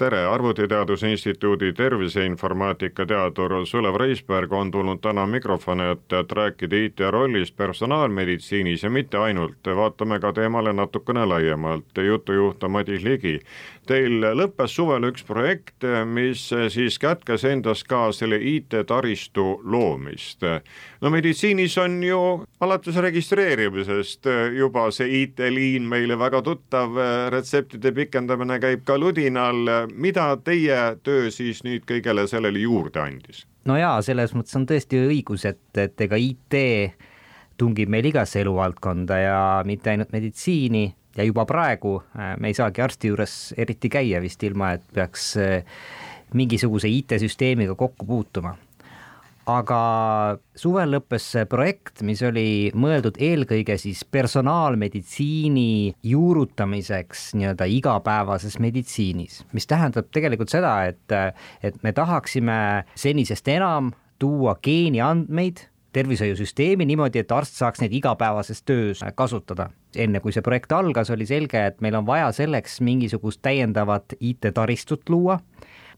tere, Arvutiteaduse Instituudi terviseinformaatika teadur Sulev Reisberg on tulnud täna mikrofoni ette, et rääkida IT rollist personaalmeditsiinis ja mitte ainult, vaatame ka teemale natukene laiemalt, jutujuht on Madis Ligi. Teil lõppes suvel üks projekt, mis siis kätkes endas ka selle IT-taristu loomist. no meditsiinis on ju alates registreerimisest juba see IT-liin meile väga tuttav, retseptide pikendamine käib ka ludinal mida teie töö siis nüüd kõigele sellele juurde andis? no jaa, selles mõttes on tõesti õigus, et, et ega IT tungib meil igasse eluvaldkonda ja mitte ainult meditsiini ja juba praegu äh, me ei saagi arsti juures eriti käia vist ilma, et peaks äh, mingisuguse IT-süsteemiga kokku puutuma aga suvel lõppes see projekt, mis oli mõeldud eelkõige siis personaalmeditsiini juurutamiseks nii-öelda igapäevases meditsiinis, mis tähendab tegelikult seda, et, et me tahaksime senisest enam tuua geeniandmeid tervishoiusüsteemi niimoodi, et arst saaks neid igapäevases töös kasutada. enne kui see projekt algas, oli selge, et meil on vaja selleks mingisugust täiendavat IT-taristut luua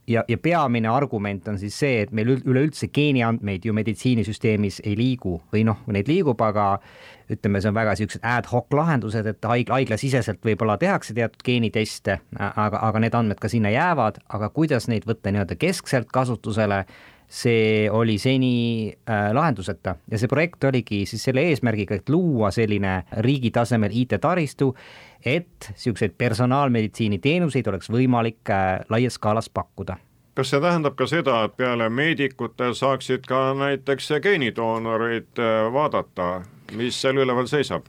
ja, ja peamine argument on siis see, et meil üleüldse geeniandmeid ju meditsiinisüsteemis ei liigu või noh, neid liigub, aga ütleme, see on väga niisugused ad hoc lahendused, et haigla, haiglasiseselt võib-olla tehakse teatud geeniteste, aga, aga need andmed ka sinna jäävad, aga kuidas neid võtta nii-öelda keskselt kasutusele, see oli seni äh, lahenduseta ja see projekt oligi siis selle eesmärgiga, et luua selline riigi tasemel IT-taristu, et niisuguseid personaalmeditsiini teenuseid oleks võimalik äh, laias skaalas pakkuda kas see tähendab ka seda, et peale meedikute saaksid ka näiteks geenidoonorid äh, vaadata, mis seal üleval seisab?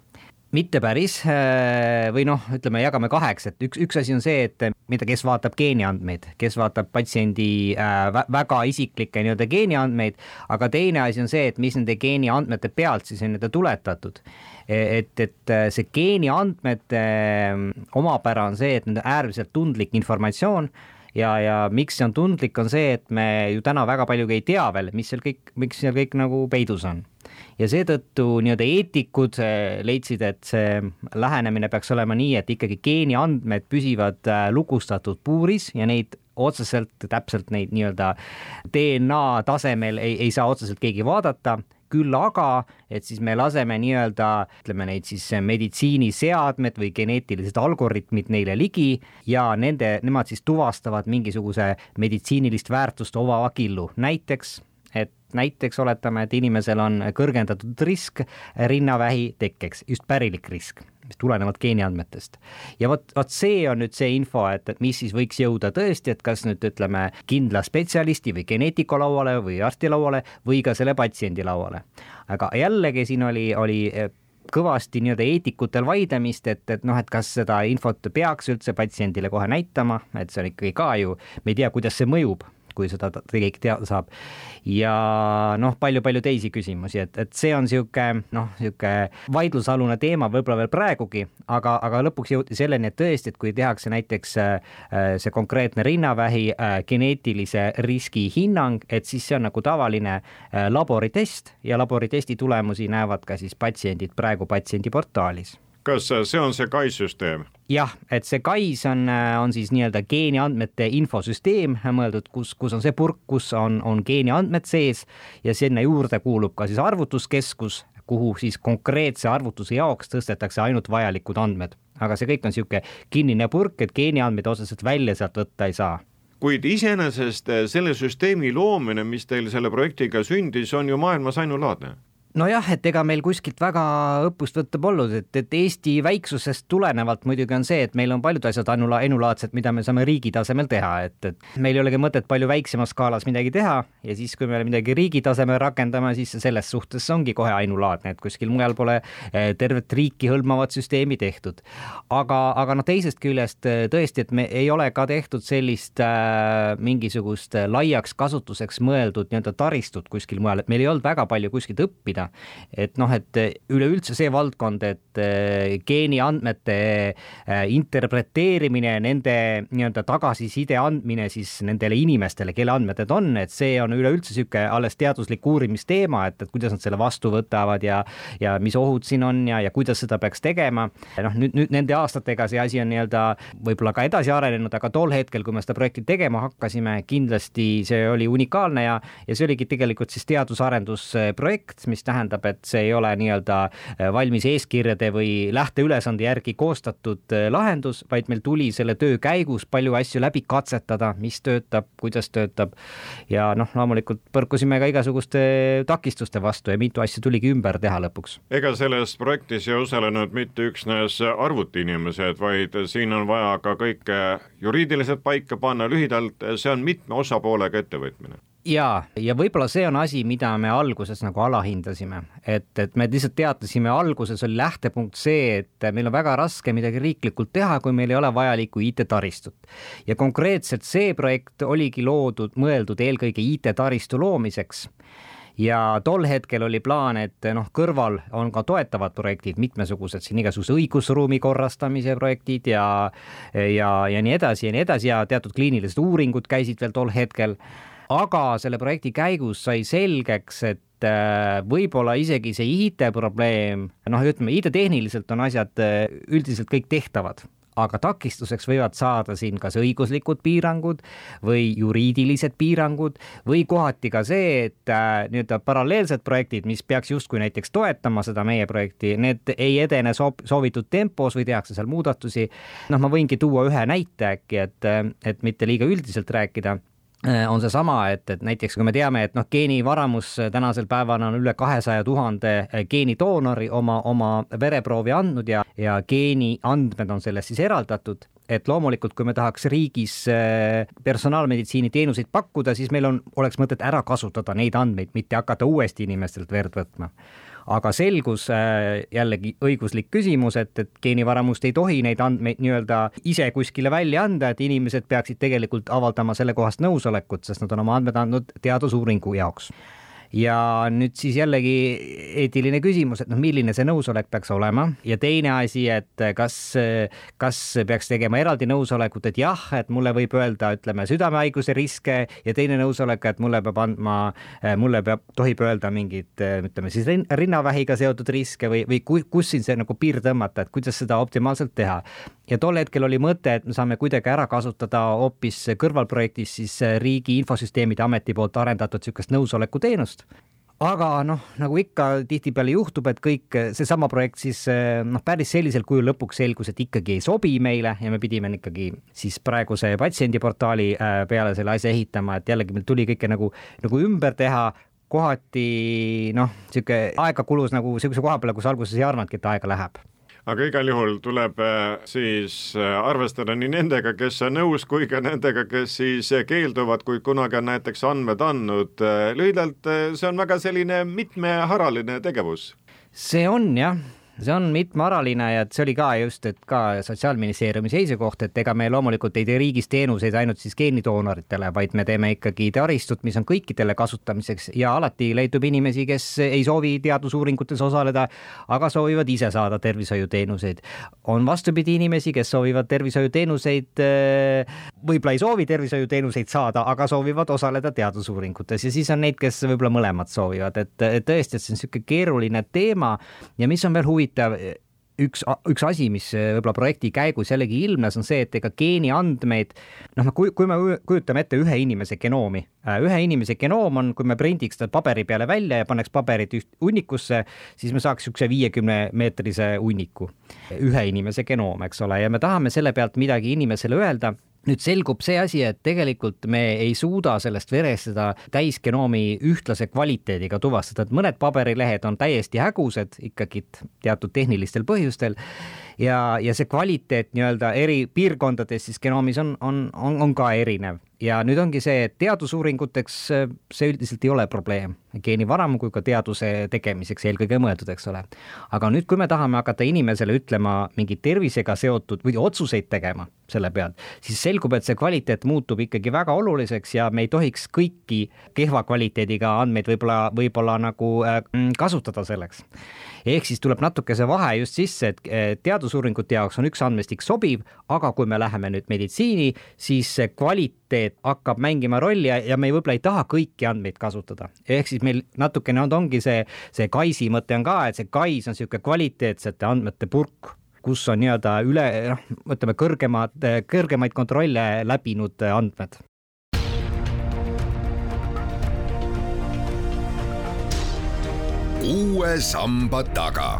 Mitte päris äh, või noh, ütleme, jagame kaheks, et üks, üks asi on see, et mida, kes vaatab geeniandmeid, kes vaatab patsiendi äh, väga isiklikke nii-öelda geeniandmeid, aga teine asi on see, et mis nende geeniandmete pealt siis on nii-öelda tuletatud. E, et, et äh, see geeniandmete omapära on see, et need on äärmiselt tundlik informatsioon ja, ja miks see on tundlik, on see, et me ju täna väga palju ei tea veel, mis seal kõik, miks seal kõik nagu peidus on. Ja seetõttu nii-öelda eetikud eh, leidsid, et see lähenemine peaks olema nii, et ikkagi geeniandmed püsivad eh, lukustatud puuris ja neid otseselt täpselt neid nii-öelda DNA tasemel ei, ei saa otseselt keegi vaadata, küll aga, et siis me laseme nii-öelda, ütleme neid siis meditsiiniseadmed või geneetilised algoritmid neile ligi ja nende, nemad siis tuvastavad mingisuguse meditsiinilist väärtust omava killu, näiteks näiteks oletame, et inimesel on kõrgendatud risk rinnavähi tekkeks, just pärilik risk, mis tulenevalt geeniandmetest. ja vot, vot see on nüüd see info, et, et mis siis võiks jõuda tõesti, et kas nüüd ütleme kindla spetsialisti või geneetiku lauale või arsti lauale või ka selle patsiendi lauale. aga jällegi siin oli, oli kõvasti nii-öelda eetikutel vaidlemist, et, et noh, et kas seda infot peaks üldse patsiendile kohe näitama, et see on ikkagi ka ju, me ei tea, kuidas see mõjub kui seda keegi teada saab. ja noh, palju-palju teisi küsimusi, et, et see on niisugune noh, niisugune vaidlusalune teema võib-olla veel praegugi, aga, aga lõpuks jõuti selleni, et tõesti, et kui tehakse näiteks äh, see konkreetne rinnavähi äh, geneetilise riski hinnang, et siis see on nagu tavaline äh, laboritest ja laboritesti tulemusi näevad ka siis patsiendid praegu patsiendiportaalis kas see on see Kai süsteem? jah, et see Kais on, on siis nii-öelda geeniandmete infosüsteem mõeldud, kus, kus on see purk, kus on, on geeniandmed sees ja sinna juurde kuulub ka siis arvutuskeskus, kuhu siis konkreetse arvutuse jaoks tõstetakse ainult vajalikud andmed. aga see kõik on niisugune kinnine purk, et geeniandmeid otseselt välja sealt võtta ei saa kuid iseenesest selle süsteemi loomine, mis teil selle projektiga sündis, on ju maailmas ainulaadne nojah, et ega meil kuskilt väga õppust võtta polnud, et, et Eesti väiksusest tulenevalt muidugi on see, et meil on paljud asjad ainula-, ainulaadsed, mida me saame riigi tasemel teha, et, et meil ei olegi mõtet palju väiksemas skaalas midagi teha ja siis, kui me midagi riigi tasemel rakendame, siis selles suhtes ongi kohe ainulaadne, et kuskil mujal pole eh, tervet riiki hõlmavat süsteemi tehtud. aga, aga noh, teisest küljest eh, tõesti, et me ei ole ka tehtud sellist äh, mingisugust laiaks kasutuseks mõeldud nii-öelda taristut kuskil mujal, et meil ei olnud väga palju kuskilt õppida õppida. et noh, et üleüldse see valdkond, et äh, geeniandmete äh, interpreteerimine, nende nii-öelda tagasiside andmine siis nendele inimestele, kelle andmed need on, et see on üleüldse niisugune alles teaduslik uurimisteema, et, et kuidas nad selle vastu võtavad ja ja mis ohud siin on ja, ja kuidas seda peaks tegema. noh, nüüd, nüüd nende aastatega see asi on nii-öelda võib-olla ka edasi arenenud, aga tol hetkel, kui me seda projekti tegema hakkasime, kindlasti see oli unikaalne ja, ja see oligi tegelikult siis teadus-arendusprojekt, mis tähendab tähendab, et see ei ole nii-öelda äh, valmis eeskirjade või lähteülesande järgi koostatud äh, lahendus, vaid meil tuli selle töö käigus palju asju läbi katsetada, mis töötab, kuidas töötab. ja noh, loomulikult põrkusime ka igasuguste takistuste vastu ja mitu asja tuligi ümber teha lõpuks. ega selles projektis ei osalenud mitte üksnes arvutiinimesed, vaid siin on vaja ka kõike juriidiliselt paika panna, lühidalt see on mitme osapoolega ettevõtmine ja, ja võib-olla see on asi, mida me alguses nagu alahindasime, et, et me lihtsalt teatasime, alguses oli lähtepunkt see, et meil on väga raske midagi riiklikult teha, kui meil ei ole vajalikku IT-taristut. ja konkreetselt see projekt oligi loodud, mõeldud eelkõige IT-taristu loomiseks. Ja tol hetkel oli plaan, et noh, kõrval on ka toetavad projektid, mitmesugused siin igasuguse õigusruumi korrastamise projektid ja ja, ja nii edasi ja nii edasi ja teatud kliinilised uuringud käisid veel tol hetkel aga selle projekti käigus sai selgeks, et äh, võib-olla isegi see IT-probleem, noh, ütleme IT-tehniliselt on asjad äh, üldiselt kõik tehtavad, aga takistuseks võivad saada siin kas õiguslikud piirangud või juriidilised piirangud või kohati ka see, et äh, nii-öelda paralleelsed projektid, mis peaks justkui näiteks toetama seda meie projekti, need ei edene soov, soovitud tempos või tehakse seal muudatusi. noh, ma võingi tuua ühe näite äkki, et, et mitte liiga üldiselt rääkida on seesama, et, et näiteks kui me teame, et noh, geenivaramus tänasel päeval on üle kahesaja tuhande äh, geenidoonori oma, oma vereproovi andnud ja, ja geeniandmed on sellest siis eraldatud et loomulikult, kui me tahaks riigis äh, personaalmeditsiini teenuseid pakkuda, siis meil on, oleks mõtet ära kasutada neid andmeid, mitte hakata uuesti inimestelt verd võtma aga selgus äh, jällegi õiguslik küsimus, et, et geenivaramust ei tohi neid andmeid nii-öelda ise kuskile välja anda, et inimesed peaksid tegelikult avaldama sellekohast nõusolekut, sest nad on oma andmed andnud teadusuuringu jaoks ja nüüd siis jällegi eetiline küsimus, et noh, milline see nõusolek peaks olema? Ja teine asi, et kas, kas peaks tegema eraldi nõusolekut, et jah, et mulle võib öelda, ütleme südamehaiguse riske ja teine nõusolek, et mulle peab andma, mulle peab, tohib öelda mingit, ütleme siis rinnavähiga seotud riske või, või kus siin see nagu piir tõmmata, et kuidas seda optimaalselt teha. Ja tol hetkel oli mõte, et me saame kuidagi ära kasutada hoopis kõrvalprojektis siis Riigi Infosüsteemide Ameti poolt arendatud niisugust nõusolekuteenust aga noh, nagu ikka tihtipeale juhtub, et kõik seesama projekt siis noh, päris sellisel kujul lõpuks selgus, et ikkagi ei sobi meile ja me pidime ikkagi siis praeguse patsiendiportaali äh, peale selle asja ehitama, et jällegi meil tuli kõike nagu, nagu ümber teha. Kohati noh, niisugune aega kulus nagu niisuguse koha peale, kus alguses ei arvanudki, et aega läheb aga igal juhul tuleb äh, siis äh, arvestada nii nendega, kes on nõus, kui ka nendega, kes siis keelduvad, kuid kunagi on näiteks andmed andnud. Äh, lühidalt, see on väga selline mitmeharaline tegevus. see on jah see on mitmearaline ja see oli ka just, et ka Sotsiaalministeeriumi seisukoht, et ega me loomulikult ei tee riigis teenuseid ainult siis geenidoonoritele, vaid me teeme ikkagi taristut, mis on kõikidele kasutamiseks ja alati leidub inimesi, kes ei soovi teadusuuringutes osaleda, aga soovivad ise saada tervishoiuteenuseid. on vastupidi inimesi, kes soovivad tervishoiuteenuseid, võib-olla ei soovi tervishoiuteenuseid saada, aga soovivad osaleda teadusuuringutes. Ja siis on neid, kes võib-olla mõlemad soovivad, et tõesti, et see on niisugune keeruline teema. Ja mis on veel huvitav, huvitav üks, üks asi, mis võib-olla projekti käigus jällegi ilmnes, on see, et ega geeniandmeid, noh, kui, kui me kujutame ette ühe inimese genoomi, äh, ühe inimese genoom on, kui me prindiks ta paberi peale välja ja paneks paberid hunnikusse, siis me saaks niisuguse viiekümne meetrise hunniku, ühe inimese genoom, eks ole, ja me tahame selle pealt midagi inimesele öelda nüüd selgub see asi, et tegelikult me ei suuda sellest verest seda täisgenoomi ühtlase kvaliteediga tuvastada, et mõned paberilehed on täiesti hägusad ikkagi teatud tehnilistel põhjustel ja, ja see kvaliteet nii-öelda eri piirkondades siis genoomis on, on, on, on ka erinev. Ja nüüd ongi see, et teadusuuringuteks see üldiselt ei ole probleem, geenivaramu kui ka teaduse tegemiseks eelkõige mõeldud, eks ole. aga nüüd, kui me tahame hakata inimesele ütlema mingi tervisega seotud või otsuseid tegema selle pealt, siis selgub, et see kvaliteet muutub ikkagi väga oluliseks ja me ei tohiks kõiki kehva kvaliteediga andmeid võib-olla, võib-olla nagu äh, kasutada selleks. Ehk siis tuleb natuke see vahe just sisse, et teadusuuringute jaoks on üks andmestik sobiv, aga kui me läheme nüüd meditsiini, siis see kvaliteet hakkab mängima rolli ja, ja me võib-olla ei taha kõiki andmeid kasutada. ehk siis meil natukene on, ongi see, see Kaisi mõte on ka, et see Kais on niisugune kvaliteetsete andmete purk kus on nii-öelda üle, noh, ütleme kõrgemad, kõrgemaid kontrolle läbinud andmed. uue samba taga.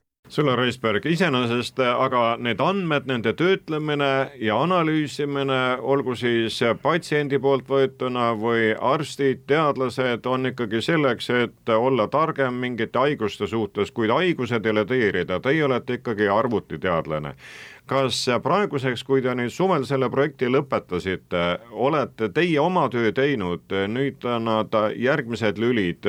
Sõlla Reisberg, iseenesest aga need andmed, nende töötlemine ja analüüsimine, olgu siis patsiendi poolt võetuna või arstid, teadlased, on ikkagi selleks, et olla targem mingite haiguste suhtes, kuid haiguse deleteerida, teie olete ikkagi arvutiteadlane. Kas praeguseks, kui te nüüd suvel selle projekti lõpetasite, olete teie oma töö teinud, nüüd on nad järgmised lülid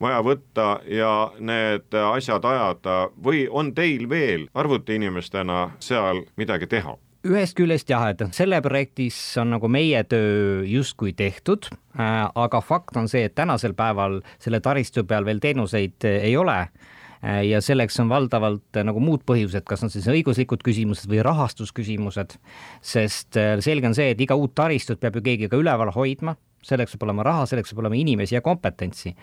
vaja võtta ja need asjad ajada või on teil veel arvutiinimestena seal midagi teha? ühest küljest jah, et selle projektis on nagu meie töö justkui tehtud äh,, aga fakt on see, et tänasel päeval selle taristu peal veel teenuseid ei ole Äh, ja selleks on valdavalt äh, nagu muud põhjused, kas on siis õiguslikud küsimused või rahastusküsimused, sest äh, selge on see, et iga uut taristut peab ju keegi ka üleval hoidma selleks peab olema raha, selleks peab olema inimesi ja kompetentsi.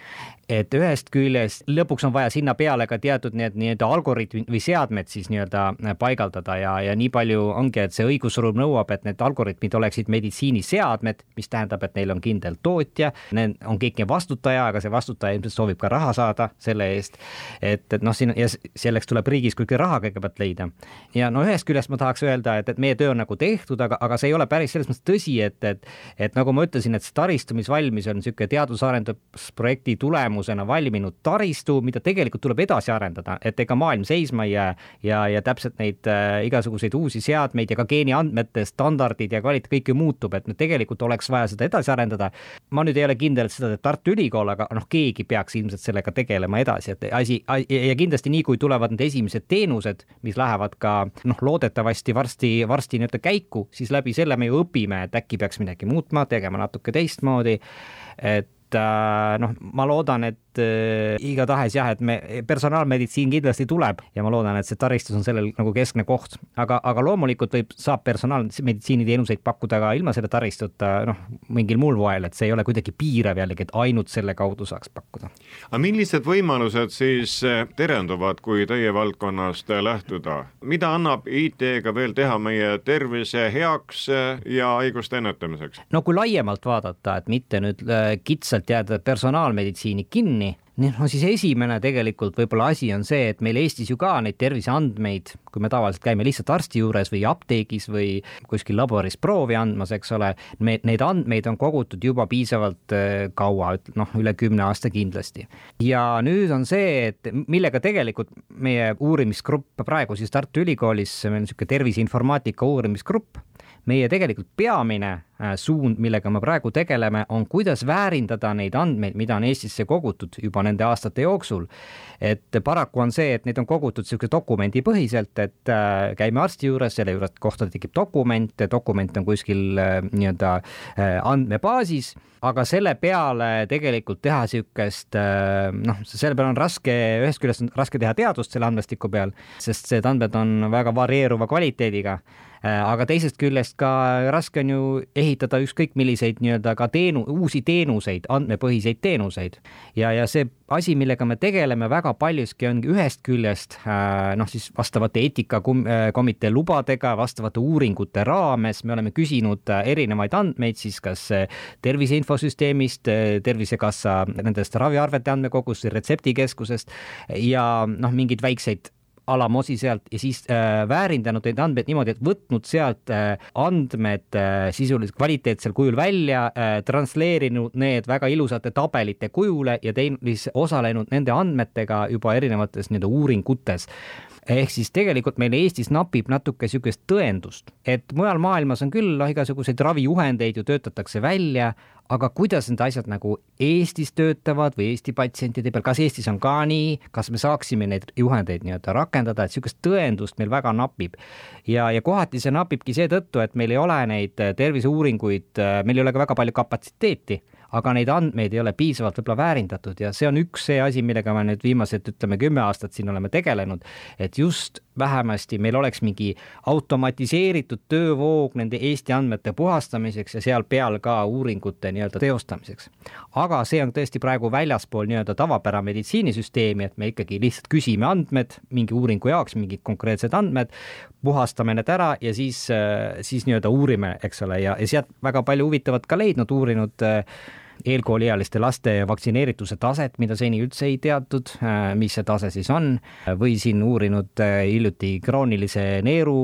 et ühest küljest lõpuks on vaja sinna peale ka teatud need nii-öelda algoritmid või seadmed siis nii-öelda äh, paigaldada ja, ja nii palju ongi, et see õigusruum nõuab, et need algoritmid oleksid meditsiiniseadmed, mis tähendab, et neil on kindel tootja, on keegi vastutaja, aga see vastutaja ilmselt soovib ka raha saada selle eest. et, et noh, siin ja selleks tuleb riigis kuigi raha kõigepealt leida. ja no ühest küljest ma tahaks öelda, et, et meie töö on nagu tehtud, aga, aga see ei ole päris selles mõttes tõsi, et, et, et nagu ma ütlesin, et see taristumisvalmis on niisugune teadus-arendusprojekti tulemusena valminud taristu, mida tegelikult tuleb edasi arendada, et ega maailm seisma ei jää ja, ja täpselt neid äh, igasuguseid uusi seadmeid ja ka geeniandmete standardid ja kvaliteet kõik ju muutub, et nüüd tegelikult oleks vaja seda edasi arendada. ma nüüd ei ole kindel, et seda teeb Tartu Ülikool, aga noh, keegi peaks ilmselt sellega tegelema edasi, et asi ja kindlasti nii, kui tulevad need esimesed teenused, mis lähevad ka noh, loodetavasti varsti, varsti nii-öelda käiku, siis läbi selle me ju õpime, et äkki peaks midagi muutma, tegema natuke teistmoodi, et äh, noh, ma loodan, et et äh, igatahes jah, et me, personaalmeditsiin kindlasti tuleb ja ma loodan, et see taristus on sellel nagu keskne koht, aga, aga loomulikult võib, saab personaalmeditsiini teenuseid pakkuda ka ilma selle taristuta noh, mingil muul moel, et see ei ole kuidagi piirav jällegi, et ainult selle kaudu saaks pakkuda. aga millised võimalused siis äh, terenduvad, kui teie valdkonnast lähtuda, mida annab IT-ga veel teha meie tervise heaks äh, ja haiguste ennetamiseks? no kui laiemalt vaadata, et mitte nüüd kitsalt jääda personaalmeditsiini kinni, nii, no siis esimene tegelikult võib-olla asi on see, et meil Eestis ju ka neid terviseandmeid, kui me tavaliselt käime lihtsalt arsti juures või apteegis või kuskil laboris proovi andmas, eks ole, me, neid andmeid on kogutud juba piisavalt äh, kaua, noh, üle kümne aasta kindlasti. ja nüüd on see, et millega tegelikult meie uurimisgrupp praegu siis Tartu Ülikoolis, meil on niisugune terviseinformaatika uurimisgrupp, meie tegelikult peamine äh, suund, millega me praegu tegeleme, on kuidas väärindada neid andmeid, mida on Eestisse kogutud juba nende aastate jooksul. et paraku on see, et neid on kogutud niisuguse dokumendipõhiselt, et äh, käime arsti juures, selle juures kohta tekib dokument, dokument on kuskil äh, nii-öelda andmebaasis, aga selle peale tegelikult teha niisugust noh, selle peale on raske, ühest küljest on raske teha teadust selle andmestiku peal, sest need andmed on väga varieeruva kvaliteediga aga teisest küljest ka raske on ju ehitada ükskõik milliseid nii-öelda ka teenu-, uusi teenuseid, andmepõhiseid teenuseid. Ja, ja see asi, millega me tegeleme väga paljuski, ongi ühest küljest noh, siis vastavate eetikakomitee lubadega, vastavate uuringute raames me oleme küsinud erinevaid andmeid siis kas tervise infosüsteemist, Tervisekassa nendest raviarvete andmekogust, retseptikeskusest ja noh, mingeid väikseid alamosi sealt ja siis äh, väärindanud neid andmeid niimoodi, et võtnud sealt äh, andmed äh, sisuliselt kvaliteetsel kujul välja äh,, transleerinud need väga ilusate tabelite kujule ja teinud osalenud nende andmetega juba erinevates nii-öelda uuringutes ehk siis tegelikult meil Eestis napib natuke niisugust tõendust, et mujal maailmas on küll noh, igasuguseid ravijuhendeid ju töötatakse välja, aga kuidas need asjad nagu Eestis töötavad või Eesti patsientide peal, kas Eestis on ka nii, kas me saaksime neid juhendeid nii-öelda rakendada, et niisugust tõendust meil väga napib. ja, ja kohati see napibki seetõttu, et meil ei ole neid terviseuuringuid, meil ei ole ka väga palju kapatsiteeti aga neid andmeid ei ole piisavalt võib-olla väärindatud ja see on üks see asi, millega me nüüd viimased, ütleme, kümme aastat siin oleme tegelenud, et just vähemasti meil oleks mingi automatiseeritud töövoog nende Eesti andmete puhastamiseks ja seal peal ka uuringute nii-öelda teostamiseks. aga see on tõesti praegu väljaspool nii-öelda tavapärane meditsiinisüsteemi, et me ikkagi lihtsalt küsime andmed mingi uuringu jaoks, mingid konkreetsed andmed, puhastame need ära ja siis, siis nii-öelda uurime, eks ole, ja, ja sealt väga palju huvitavat ka leidnud, uurinud äh, eelkooliealiste laste vaktsineerituse taset, mida seni üldse ei teatud, äh, mis see tase siis on, või siin uurinud äh, hiljuti kroonilise neeru,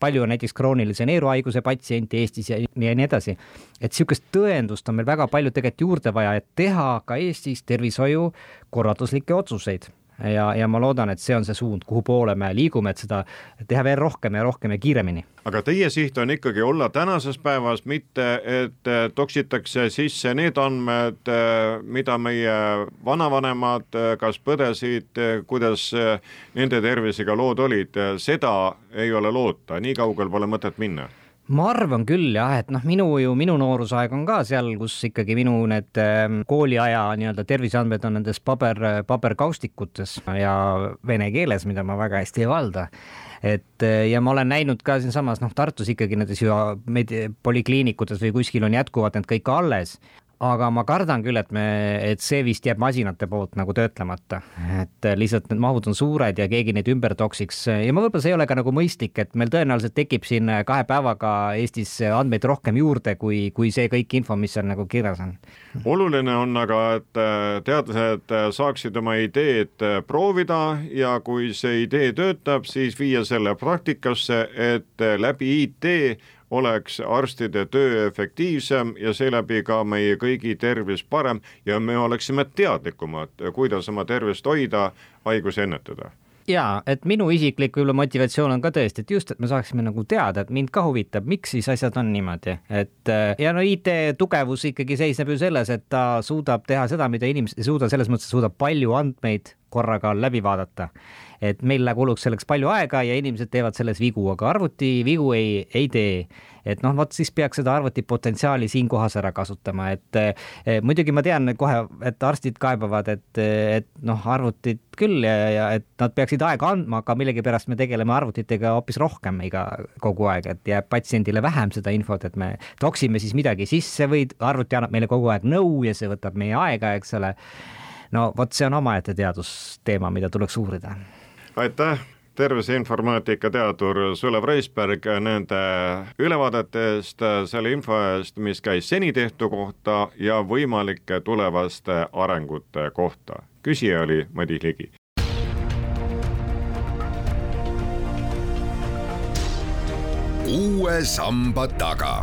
palju on näiteks kroonilise neeruhaiguse patsiente Eestis ja, ja nii edasi. et niisugust tõendust on meil väga palju tegelikult juurde vaja, et teha ka Eestis tervishoiu korralduslikke otsuseid ja, ja ma loodan, et see on see suund, kuhu poole me liigume, et seda teha veel rohkem ja rohkem ja kiiremini. aga teie siht on ikkagi olla tänases päevas, mitte et toksitakse sisse need andmed, mida meie vanavanemad kas põdesid, kuidas nende tervisega lood olid, seda ei ole loota, nii kaugel pole mõtet minna ma arvan küll jah, et noh, minu ju, minu noorusaeg on ka seal, kus ikkagi minu need äh, kooliaja nii-öelda terviseandmed on nendes paber, paberkaustikutes ja vene keeles, mida ma väga hästi ei valda. Et äh, ja ma olen näinud ka siinsamas noh, Tartus ikkagi nendes ju polikliinikutes või kuskil on jätkuvalt need kõik alles, aga ma kardan küll, et me, et see vist jääb masinate poolt nagu töötlemata, et lihtsalt need mahud on suured ja keegi neid ümber toksiks ja ma võib-olla see ei ole ka nagu mõistlik, et meil tõenäoliselt tekib siin kahe päevaga Eestis andmeid rohkem juurde, kui, kui see kõik info, mis seal nagu kirjas on. oluline on aga, et äh, teadlased saaksid oma ideed äh, proovida ja kui see idee töötab, siis viia selle praktikasse, et äh, läbi IT oleks arstide töö efektiivsem ja seeläbi ka meie kõigi tervis parem ja me oleksime teadlikumad, kuidas oma tervist hoida, haigusi ennetada. Ja et minu isiklik võib-olla motivatsioon on ka tõesti, et just, et me saaksime nagu teada, et mind ka huvitab, miks siis asjad on niimoodi, et ja no IT tugevus ikkagi seisneb ju selles, et ta suudab teha seda, mida inimesed ei suuda, selles mõttes suudab palju andmeid korraga läbi vaadata et meil kuluks selleks palju aega ja inimesed teevad selles vigu, aga arvuti vigu ei, ei tee. et noh, vot siis peaks seda arvuti potentsiaali siinkohas ära kasutama, et eh, muidugi ma tean kohe, et arstid kaebavad, et, et noh, arvutid küll ja, ja et nad peaksid aega andma, aga millegipärast me tegeleme arvutitega hoopis rohkem iga, kogu aeg, et jääb patsiendile vähem seda infot, et me toksime siis midagi sisse või arvuti annab meile kogu aeg nõu ja see võtab meie aega, eks ole no vot, see on omaette teadusteema, mida tuleks uurida aitäh, terviseinformaatika teadur Sulev Reisberg nende ülevaadete eest, selle info eest, mis käis seni tehtu kohta ja võimalike tulevaste arengute kohta. küsija oli Madis Ligi. uue samba taga